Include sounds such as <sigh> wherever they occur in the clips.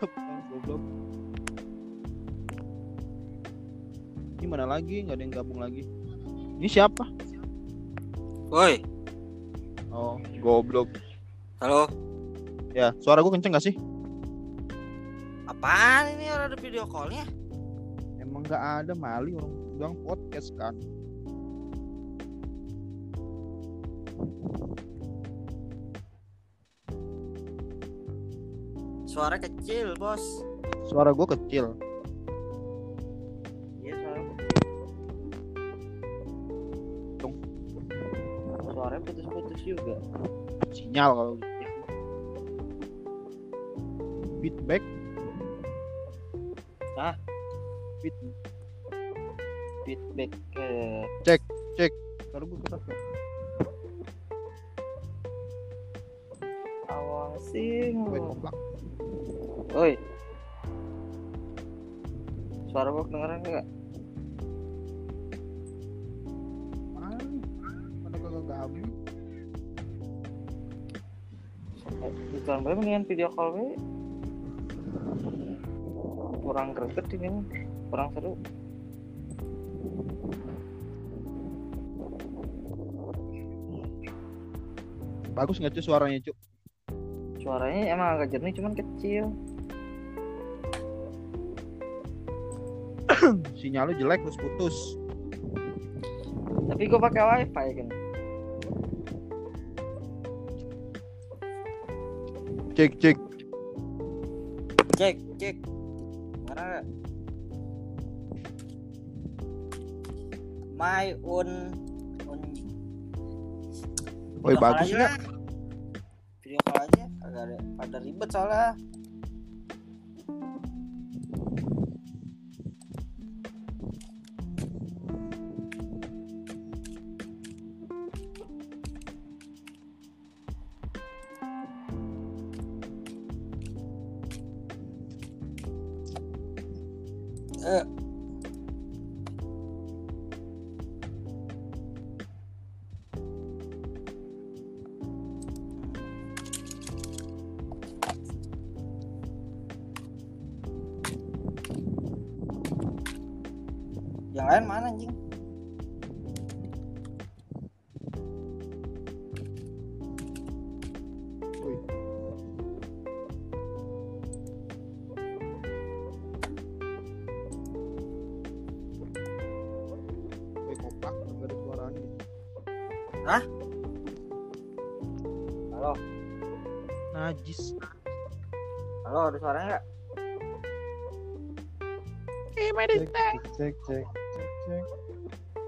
Goblok. Ini mana lagi? Nggak ada yang gabung lagi. Ini siapa? Woi, Oh, goblok. halo. Ya, suara gue kenceng gak sih? Apaan ini orang ada video callnya? Emang nggak ada mali orang bilang podcast kan. Suara kecil, bos. Suara gue kecil. Iya, suara Tung. Suaranya putus-putus juga. Sinyal kalau gitu. Feedback. Hah? Feed. Feedback ke Suara gue keras ya. awasin. Gue kompak. Woi. Suara gua kedengeran enggak? Mana? Mana kagak gabung? Bukan bae mendingan video call bae. Kurang greget ini. Kurang seru. Bagus nggak cuy suaranya cuy? Suaranya emang agak jernih cuman kecil. Sinyalnya jelek terus putus. Tapi gua pakai wifi kan. Cek cek. Cek, cek. Mana? My own own Woi Video call bagus aja nggak? lah. Video call aja agak ada pada ribet soalnya. Najis. halo ada suaranya nggak? Cek cek cek cek cek.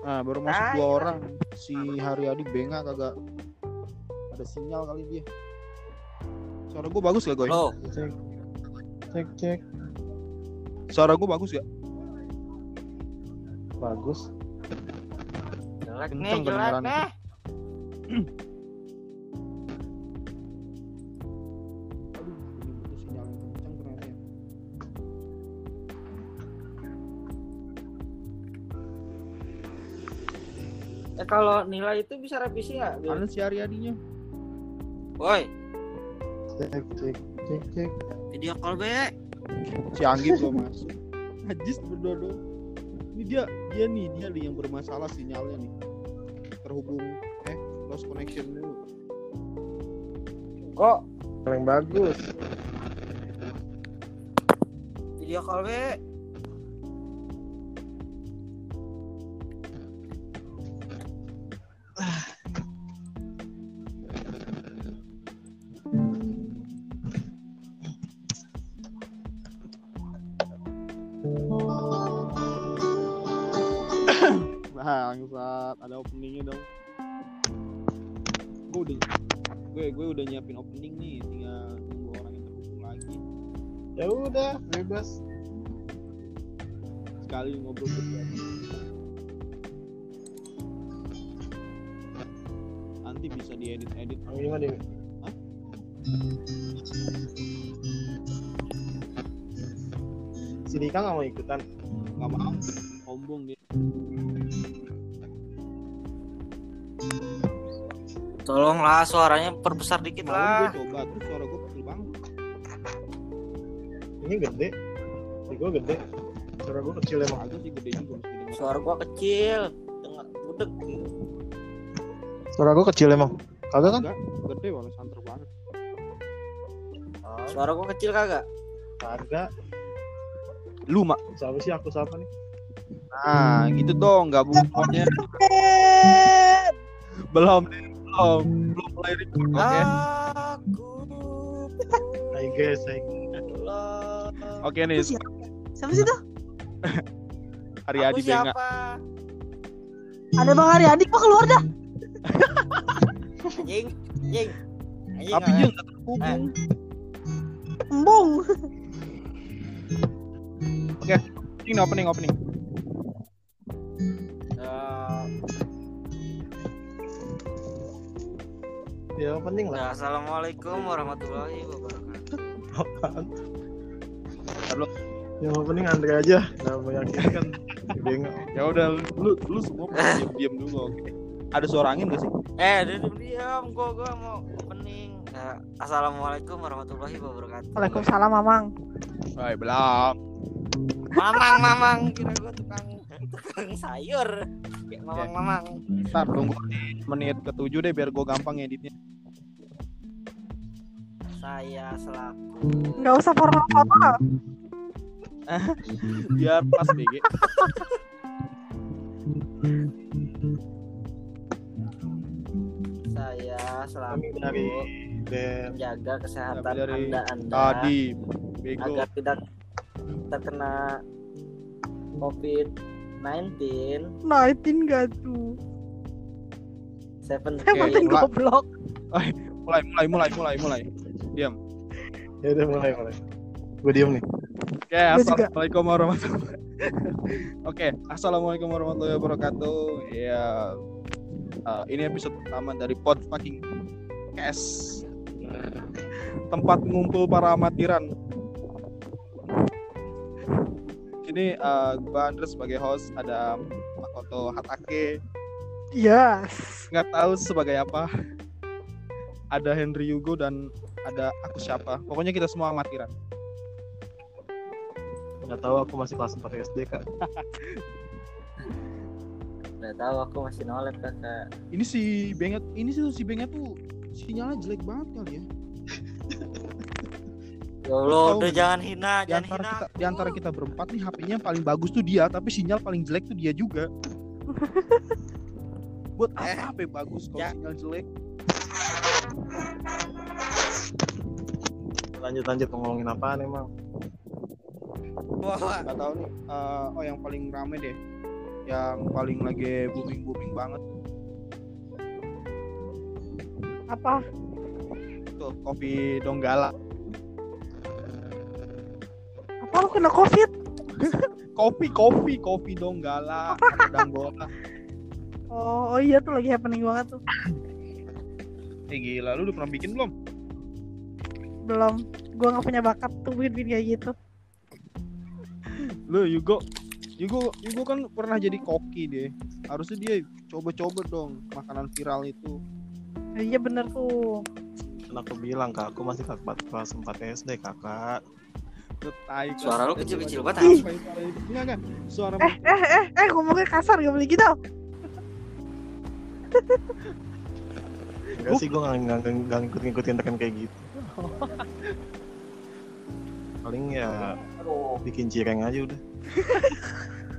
Nah baru masuk Tai dua lah. orang. Si Haryadi Benga kagak ada sinyal kali dia. Suara gue bagus gak Goy? Halo, Cek cek cek. Suara gue bagus gak? Bagus. jelek nih, jelek nih. <clears throat> Eh kalau nilai itu bisa revisi nggak? Mana si Haryadinya? Woi, Cek cek cek cek. video call be. Si Anggi belum masuk. Najis berdodo. Ini dia dia nih dia nih yang bermasalah sinyalnya nih. Terhubung eh lost connection dulu. Kok Paling bagus. video call be? Bangsat, ada openingnya dong. Gue udah gue gue udah nyiapin opening nih, tinggal nunggu orang yang terhubung lagi. ya udah bebas Sekali ngobrol berdua. Nanti bisa diedit-edit. yang ini mah di Hah? si Dika nggak mau ikutan Gak mau, sombong dia. Tolonglah suaranya perbesar dikit Mau lah. gue coba, terus suara gue kecil banget. Ini gede. Ini gue gede. Suara gue kecil emang. Agak sih gede juga. Suara gua kecil. Dengar budek. Suara gue kecil emang. Kagak kan? Enggak, gede malah santer banget. Suara gua kecil kagak? Kagak. Lu mak. Siapa sih aku siapa nih? Nah, gitu dong, gabung semuanya. Belum, belum, belum mulai record, oke? Aku <laughs> Hai guys, hai. adalah Oke nih, Siapa sih tuh? <laughs> hari Aku Adi Benga. siapa? Ada Bang Aryadi kok keluar dah. Anjing, anjing. Anjing. Tapi nggak- dia nggak terhubung. Embung. Ini opening, opening. Eh, Ya penting lah. ya, Assalamualaikum warahmatullahi wabarakatuh. Halo. Yang penting Andre aja. Nah, meyakinkan kan. <laughs> Bengok. Ya udah, lu, lu semua diam, diam dulu, oke? Ada suara angin gak sih? Eh, diam diam, gua gua mau opening. Ya, Assalamualaikum warahmatullahi wabarakatuh. Waalaikumsalam Mamang. Hai, belum. Mamang, mamang, kira gua tukang tukang sayur. Kayak mamang, mamang. Ntar tunggu menit ketujuh deh biar gue gampang editnya. Saya selaku Enggak usah formal formal. <laughs> Biar pas BG. saya selaku dari menjaga kesehatan dari anda anda Tadi, bego. agar tidak terkena COVID 19 Naitin gak tuh? 17 Makin mulai. goblok. Mulai, mulai, mulai, mulai, mulai. Diam. ya udah mulai mulai. Gue diem nih. Oke, juga. assalamualaikum warahmatullahi. Oke, assalamualaikum warahmatullahi wabarakatuh. Ya, eh, ini episode pertama dari Pod Fucking Cast. Tempat ngumpul para amatiran. Ini eh, gua Andres sebagai host, ada Makoto Hatake, Yes. nggak tahu sebagai apa. Ada Henry Yugo dan ada aku siapa. Pokoknya kita semua amatiran. Nggak tahu aku masih kelas 4 SD kak. <laughs> udah tahu aku masih nolep kakak ini si Benget ini sih si Benget tuh sinyalnya jelek banget kali ya ya Allah udah jangan hina di jangan antara hina. kita di antara kita berempat nih HP-nya yang paling bagus tuh dia tapi sinyal paling jelek tuh dia juga. <laughs> Buat Eh, apa HP bagus kalau ya. sinyal jelek? Lanjut lanjut ngomongin apaan emang? Wah, nggak tahu nih eh, oh yang paling rame deh. Yang paling lagi booming booming banget. Apa? tuh kopi Donggala Apa lu kena covid? <laughs> kopi kopi kopi Donggala Danggola Oh, oh iya tuh lagi happening banget tuh. eh gila lu udah pernah bikin belum Belum. Gua nggak punya bakat tuh bikin kayak gitu. lu Yugo Yugo Yugo kan pernah jadi koki deh harusnya dia coba-coba dong makanan viral itu Iya bener tuh. Kan aku bilang kak, aku masih kelas 4 kelas 4 SD kakak. Tai. Suara lu kecil-kecil banget, Apa anjing. Enggak enggak suara Eh, eh, eh, eh, ngomongnya kasar gak boleh gitu. Enggak sih gue nggak ngikut ngikutin tekan kayak gitu. Paling ya bikin cireng aja udah.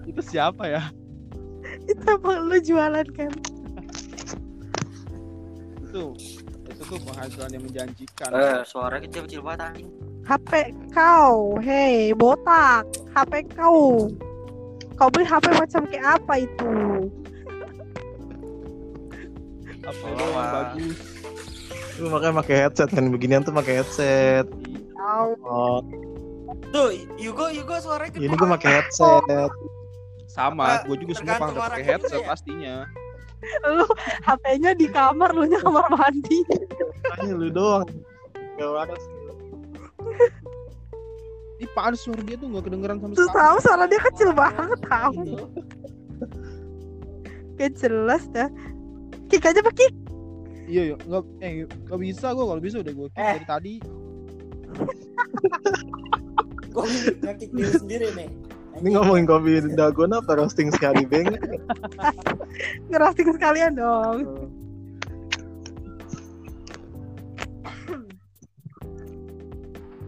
itu siapa ya Itu emang lu jualan kan? itu itu tuh penghasilan yang menjanjikan eh suara kecil-kecil banget anjing HP kau, hei botak, HP kau. Kau beli HP macam kayak apa itu? apa bagus Lu makanya pakai headset kan beginian tuh pakai headset. Oh, tuh Yugo Yugo suaranya ini gue pakai headset. sama gue juga semua pakai headset ya? pastinya lu HP-nya di kamar, lu nya kamar mandi. Makanya lu doang. Gak waras. Ini pan suara dia tuh nggak kedengeran sama sekali tahu suara dia kecil banget tahu. Gak jelas dah. Kick aja pakai kick. iya iya nggak eh nggak bisa gue kalau bisa udah gue kick Eh. dari tadi <laughs> Kok ngakik diri sendiri nih? Ini ngomongin kopi dalgona apa roasting sekali beng? <laughs> Ngerosting sekalian dong.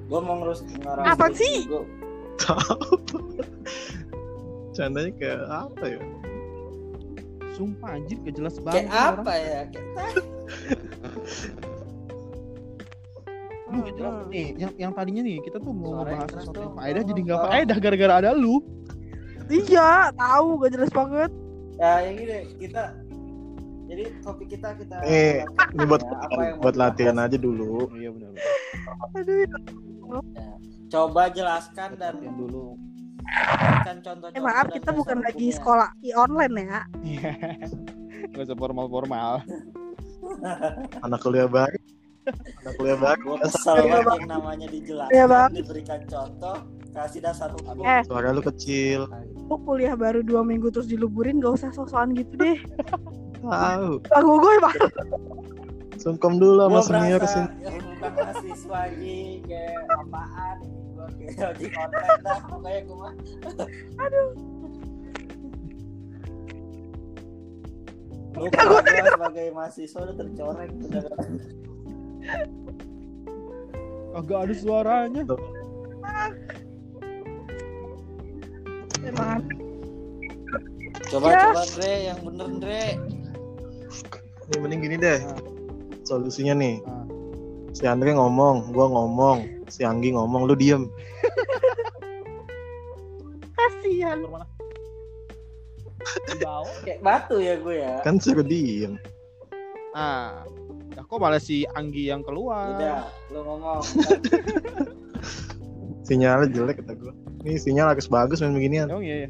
Gue mau ngerus ngerus. Apaan sih? Gua- <laughs> Candanya kayak apa ya? Sumpah anjir gak jelas Kayak banget. ini orang. apa ya? Kayak <laughs> Lu gak jelas nih, yang yang tadinya nih kita tuh mau ngebahas sesuatu yang faedah jadi Tolong. faedah gara-gara ada lu. Iya, tahu gak jelas banget. ya yang gini kita jadi topik kita kita Eh, Ini buat ya, apa buat latihan aja dulu. Iya benar. Aduh, Coba jelaskan dan dulu. berikan contoh-contoh. eh maaf kita bukan lagi hukumnya. sekolah i online ya. Gak usah formal-formal. Anak kuliah baru. Anak kuliah baru. Gue kesel Iya, banget Bang. yang namanya dijelaskan, Iya, Bang. diberikan contoh, kasih dasar hukum. Eh. Suara lu kecil. Lu kuliah baru dua minggu terus diluburin gak usah sosokan gitu deh. Tahu. Lagu gue emang Sungkem dulu sama senior merasa sini. yang bukan mahasiswa lagi kayak apaan gue kayak <laughs> lagi online dah pokoknya gue mah <laughs> Lu <laughs> kalau sebagai mahasiswa udah tercoreng udah Kagak ada suaranya. emang coba Ya. coba Dre yang bener Dre Nih mending gini deh. Solusinya nih. Ah. Si Andre ngomong, gua ngomong, si Anggi ngomong, lu diem. <laughs> kasihan. <laughs> Bawa. kayak batu ya gue ya Kan suruh diem. Ah, ya kok malah si Anggi yang keluar. udah lu ngomong <laughs> Sinyalnya jelek kata gua. Nih sinyal harus bagus main beginian. Emang iya ya.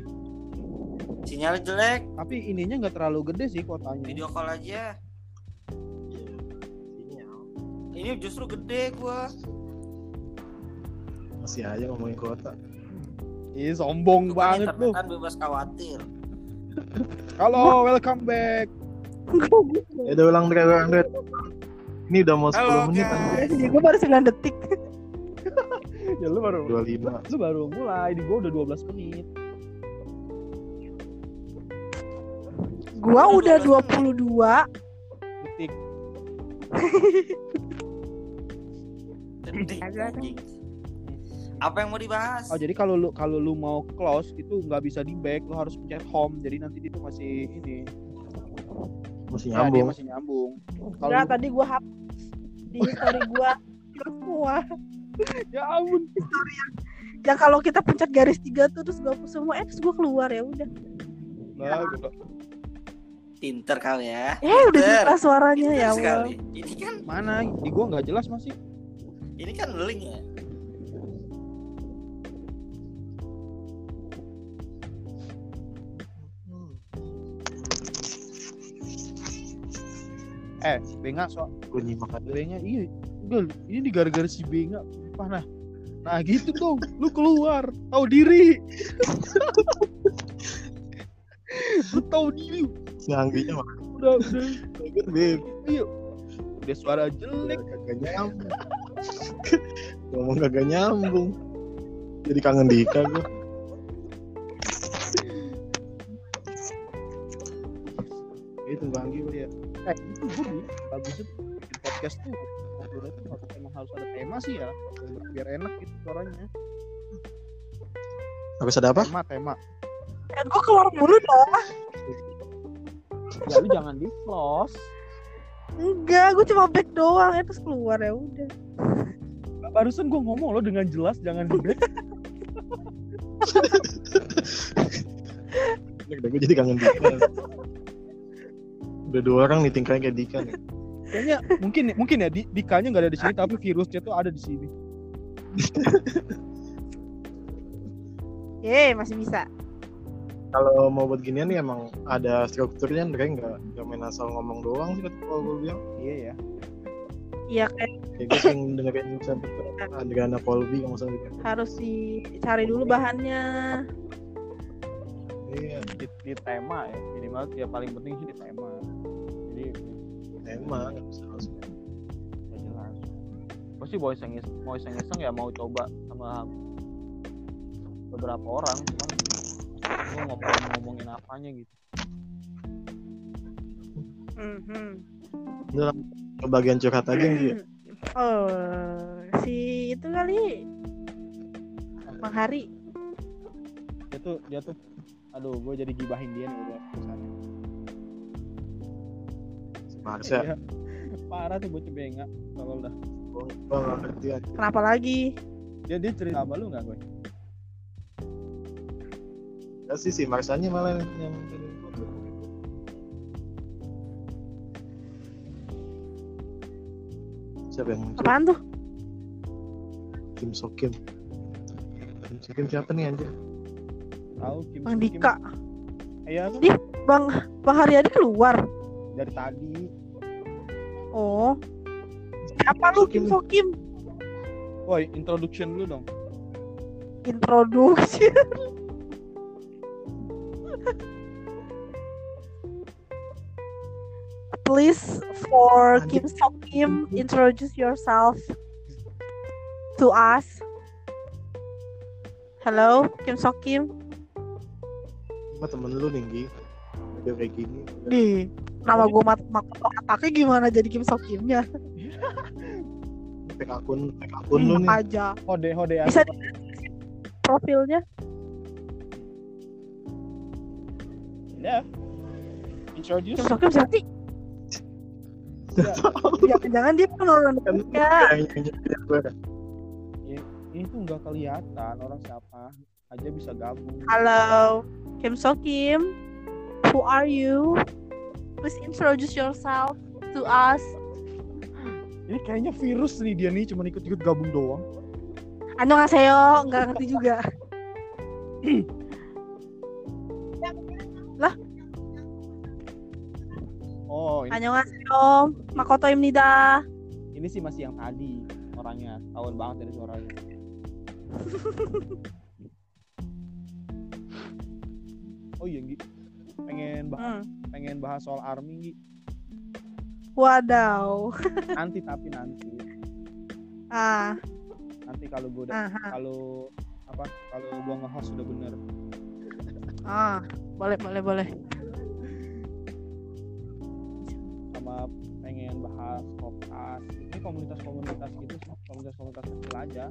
sinyal jelek Tapi ininya nggak terlalu gede sih kotanya. video call aja ini justru gede gue Masih aja ngomongin kota. Ih, sombong banget lu. kan bebas khawatir Halo, welcome back. Ya udah ulang Dre, ulang Dre. Ini udah mau 10 Halo, menit. Jadi gue baru 9 detik. <laughs> Ya lu baru 25. lu baru mulai, di gua udah 12 menit. Gua udah 22. Detik. <laughs> Apa yang mau dibahas Oh, jadi kalau lu kalau lu mau close itu nggak bisa di back, lu harus pencet home. Jadi nanti dia tuh masih ini. Masih Ya, dia nyambung. masih nyambung. Kalau Enggak, lu- tadi gua hapus di story gua semua. <laughs> ya ampun. Ya kalau kita pencet garis tiga tuh terus gua hapus semua, eh terus gua keluar ya udah. Nah, gitu. pinter kau ya Eh udah jelas suaranya Pinter ya Allah. sekali ini kan Mana? Di gua nggak jelas masih. Ini kan link ya Eh, Benga so Gue nyimak aja. Benga iya. Udah, ini di gara-gara si Benga. Sumpah nah. Nah gitu dong, lu keluar, tahu diri. <laughs> lu tahu diri, Si Angginya mah udah udah beb. udah suara jelek. Kagak nyambung. <laughs> Ngomong kagak nyambung. Jadi kangen Dika gue. Itu Bang Anggi udah ya. Eh, itu gue nih, bagusnya tuh bikin podcast tuh ngobrolnya tuh harus emang harus ada tema sih ya, biar enak gitu suaranya. Habis ada apa? Tema, tema. Eh, gua keluar mulu dong. Ya lu jangan di close. Enggak, gua cuma back doang, eh terus keluar ya udah. Barusan gue ngomong lo dengan jelas jangan di back. <laughs> Udah gue jadi kangen Dika. Udah dua orang nih tingkahnya kayak Dika nih. Kayaknya mungkin mungkin ya di Dikanya nggak ada di sini tapi virusnya tuh ada di sini. Ye, masih bisa. Kalau mau buat ginian nih emang ada strukturnya Andre nggak nggak main asal ngomong doang sih kata kalau gue bilang. Iya ya. Iya kayak Kayak gue sering dengerin sampai Adriana Colby kalau nggak salah gitu. harus dicari dulu bahannya. Iya, Di, di tema ya minimal ya paling penting sih di tema. Jadi emang nggak bisa langsung. ya jelas. Pasti mau iseng mau iseng iseng ya mau coba sama beberapa orang cuman gue ngomongin ngomongin apanya gitu Mhm. Udah lah, ke bagian curhat aja Nggi. <clears throat> Oh, si itu kali Bang Hari. dia tuh dia tuh aduh gue jadi gibahin dia nih udah kesannya Marsha Iya. parah tuh bocah bengak kalau udah gua gua nggak ngerti aja Kenapa lagi? dia dia cerita sama lu nggak gue Enggak sih si Marsanya malah yang siapa yang muncul? Apaan tuh? Kim Sokim Kim Sokim siapa nih anjir tahu Kim Bang Kim. Dika. iya Bang Bang Haryadi keluar. dari tadi Oh. Siapa lu Kim Sokim? woi introduction dulu dong Introduksi. <laughs> Please for Kim Sokim introduce yourself to us. Hello, Kim Sokim. Cuma temen lu nih Nggi Udah kayak gini Di nama gue mat Makoto Atake gimana jadi Kim Sokimnya? <laughs> Pek akun Pek akun lu nih aja. hode hode Bisa di profilnya. ya introduce Kim siapa sih? <laughs> Jangan-jangan dia penurun Kan ya. yang yang nyindir gue kan. ini tuh nggak kelihatan orang siapa aja bisa gabung Halo, Kim Sokim. Who are you? Please introduce yourself to us. ini kayaknya virus nih dia nih cuma ikut-ikut gabung doang Annyeonghaseyo, nggak ngerti juga. <clears throat> oh ini, Annyeonghaseyo, Makoto Imnida. ini sih masih yang tadi orangnya. Tahun banget dari suaranya. <laughs> Oh iya Gi. Pengen bahas Hmm. pengen bahas soal army Gi. Wadaw. <laughs> nanti tapi nanti. Ah, nanti kalau gue udah kalau apa kalau gua nge-host sudah bener. Ah, boleh, boleh, boleh. Ini komunitas-komunitas gitu komunitas-komunitas kecil aja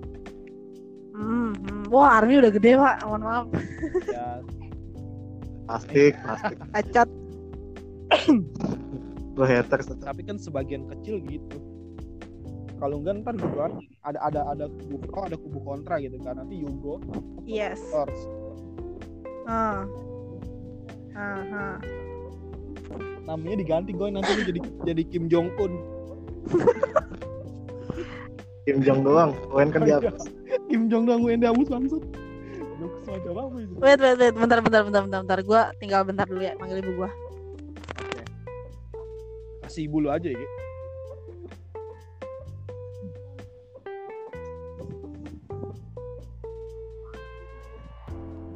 Hmm, hmm. Wah, Army udah gede, Pak. Mohon maaf. ya Plastik <laughs> Plastik Cacat. Lu haters tapi kan sebagian kecil gitu kalau enggak ntar gitu kan ada ada ada kubu pro ada kubu kontra gitu kan nanti Yugo Yes. Ah. Aha. namanya diganti gue nanti lu jadi jadi Kim Jong Un Kim Jong doang UN kan di atas Kim Jong doang gue hapus bangsat Jokes macam apa itu Wait, wait, wait. Bentar, bentar, bentar, bentar, bentar. Gua tinggal bentar dulu ya, manggil ibu gua. kasih ibu lu aja ya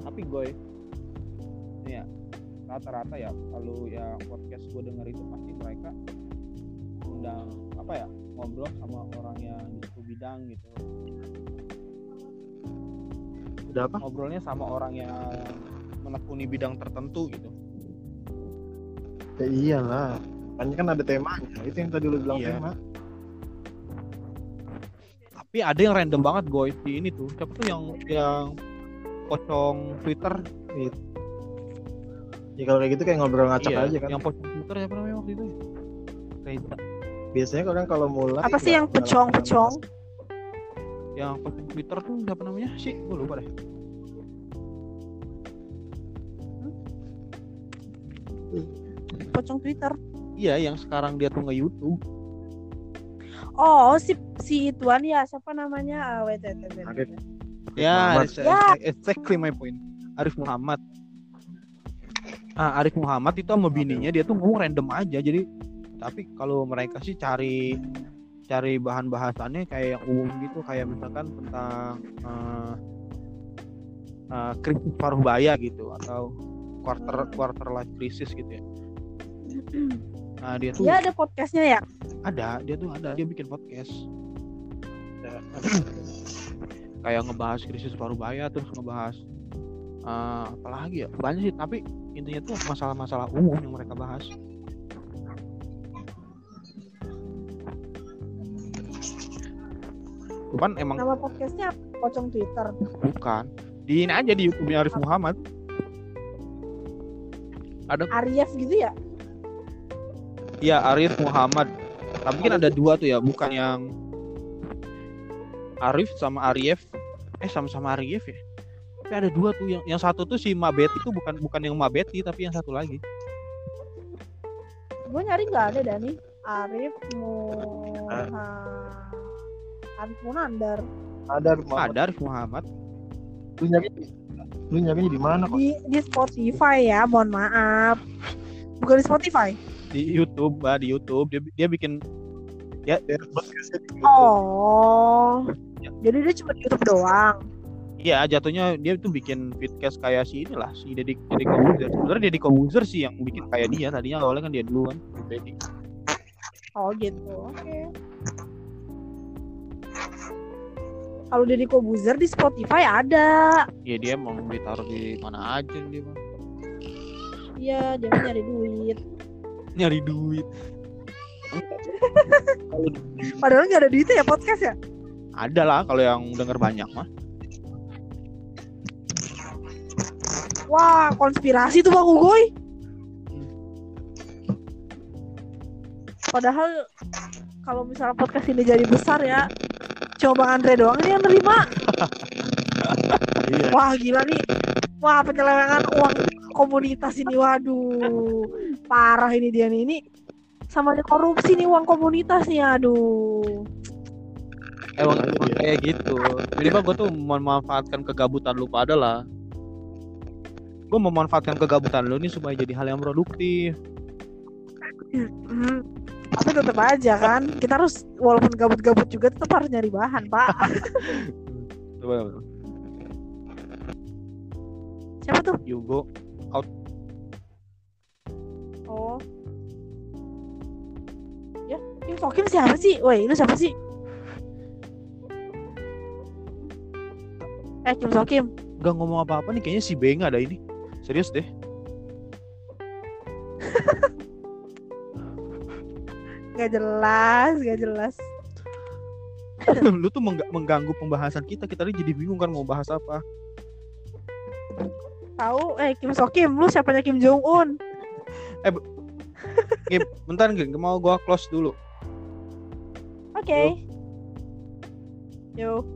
tapi gue ini ya rata-rata ya kalau ya podcast gue denger itu pasti mereka undang apa ya ngobrol sama orang yang di suku bidang gitu. Udah apa? ngobrolnya sama orang yang menekuni bidang tertentu gitu. Ya iyalah Kan kan ada temanya Itu yang tadi lu bilang Iya. tema. Tapi ada yang random banget gue di ini tuh. Siapa tuh yang yang pocong Twitter? Ya kalau kayak gitu kayak ngobrol ngacak Iya, aja kan. yang pocong Twitter siapa namanya waktu itu? Reza Biasanya orang kalau mulai Apa sih yang pecong, pecong? yang Twitter tuh siapa namanya sih gue lupa deh Pocong Twitter. iya yang sekarang dia tuh nge YouTube Oh, si si ituan ya, siapa namanya? Ah, wait, wait, wait, wait. Ya it's- Ya. it's- exactly my point Arif Muhammad ah Arif Muhammad itu sama bininya dia tuh ngomong random aja jadi tapi kalau mereka sih cari cari bahan bahasannya kayak yang umum gitu. Kayak misalkan tentang eh, eh, krisis paruh baya gitu atau quarter quarter life crisis gitu ya. Nah dia tuh Dia ada podcastnya ya? ada dia tuh ada. Dia bikin podcast. Ya, <clears throat> kayak ngebahas krisis paruh baya terus ngebahas Eh, apalagi ya? Banyak sih tapi intinya tuh masalah-masalah umum yang mereka bahas Cuman emang Nama podcastnya? Pocong Twitter. bukan di ini aja di YouTube Arif Muhammad Arief gitu ya? Iya Arif Muhammad tapi kan ada dua tuh ya bukan yang Arif sama Arief eh sama-sama Arief ya tapi ada dua tuh yang yang satu tuh si Mabet itu bukan bukan yang Mabeti tapi yang satu lagi Gue nyari nggak ada Dani. Arif Mu Arif Munandar Ada rumah. ada Arif Muhammad Lu nyari lu nyari di mana kok? di di Spotify ya. Mohon maaf. Bukan di Spotify. di YouTube bah, di YouTube dia dia bikin Ya, podcastnya di YouTube. Oh. Ya. Jadi dia cuma di YouTube doang. Iya jatuhnya dia tuh bikin vidcast kayak si inilah si Deddy Deddy Kobuzer sebenarnya Deddy Kobuzer sih yang bikin kayak dia tadinya awalnya kan dia duluan Deddy Oh gitu. Oke. Kalau Deddy Kobuzer di Spotify ada. Iya dia mau ditaruh di mana aja dia mah. Iya, dia nyari duit. nyari duit <laughs> Padahal nggak ada duitnya ya podcast ya. ada lah kalau yang denger banyak mah Wah, konspirasi tuh Bang Ugoy. Padahal kalau misalnya podcast ini jadi besar ya, Bang Andre doang nih yang nerima. iya Wah, gila nih. Wah, penyelewengan uang komunitas ini. Waduh. Parah ini dia nih. Ini sama aja korupsi nih uang komunitas nih. Aduh. emang, emang kayak gitu jadi mah gue tuh memanfaatkan kegabutan lu pada lah gue memanfaatkan kegabutan lu nih supaya jadi hal yang produktif Hmm. Tapi tetap aja kan, kita harus walaupun gabut-gabut juga tetap harus nyari bahan, Pak. <laughs> Siapa tuh? Yugo Oh. Ya, Kim Sokim siapa sih? Woi, lu siapa sih? Eh, Kim Sokim. nggak ngomong apa-apa nih kayaknya si Beng ada ini serius deh Gak jelas, gak jelas. <laughs> lu tuh mengga- mengganggu pembahasan kita kita tadi jadi bingung kan mau bahas apa Tahu eh Kim Sokim, lu siapanya Kim Jong Un? Gim, bentar Gim, mau gua close dulu Oke. Yo.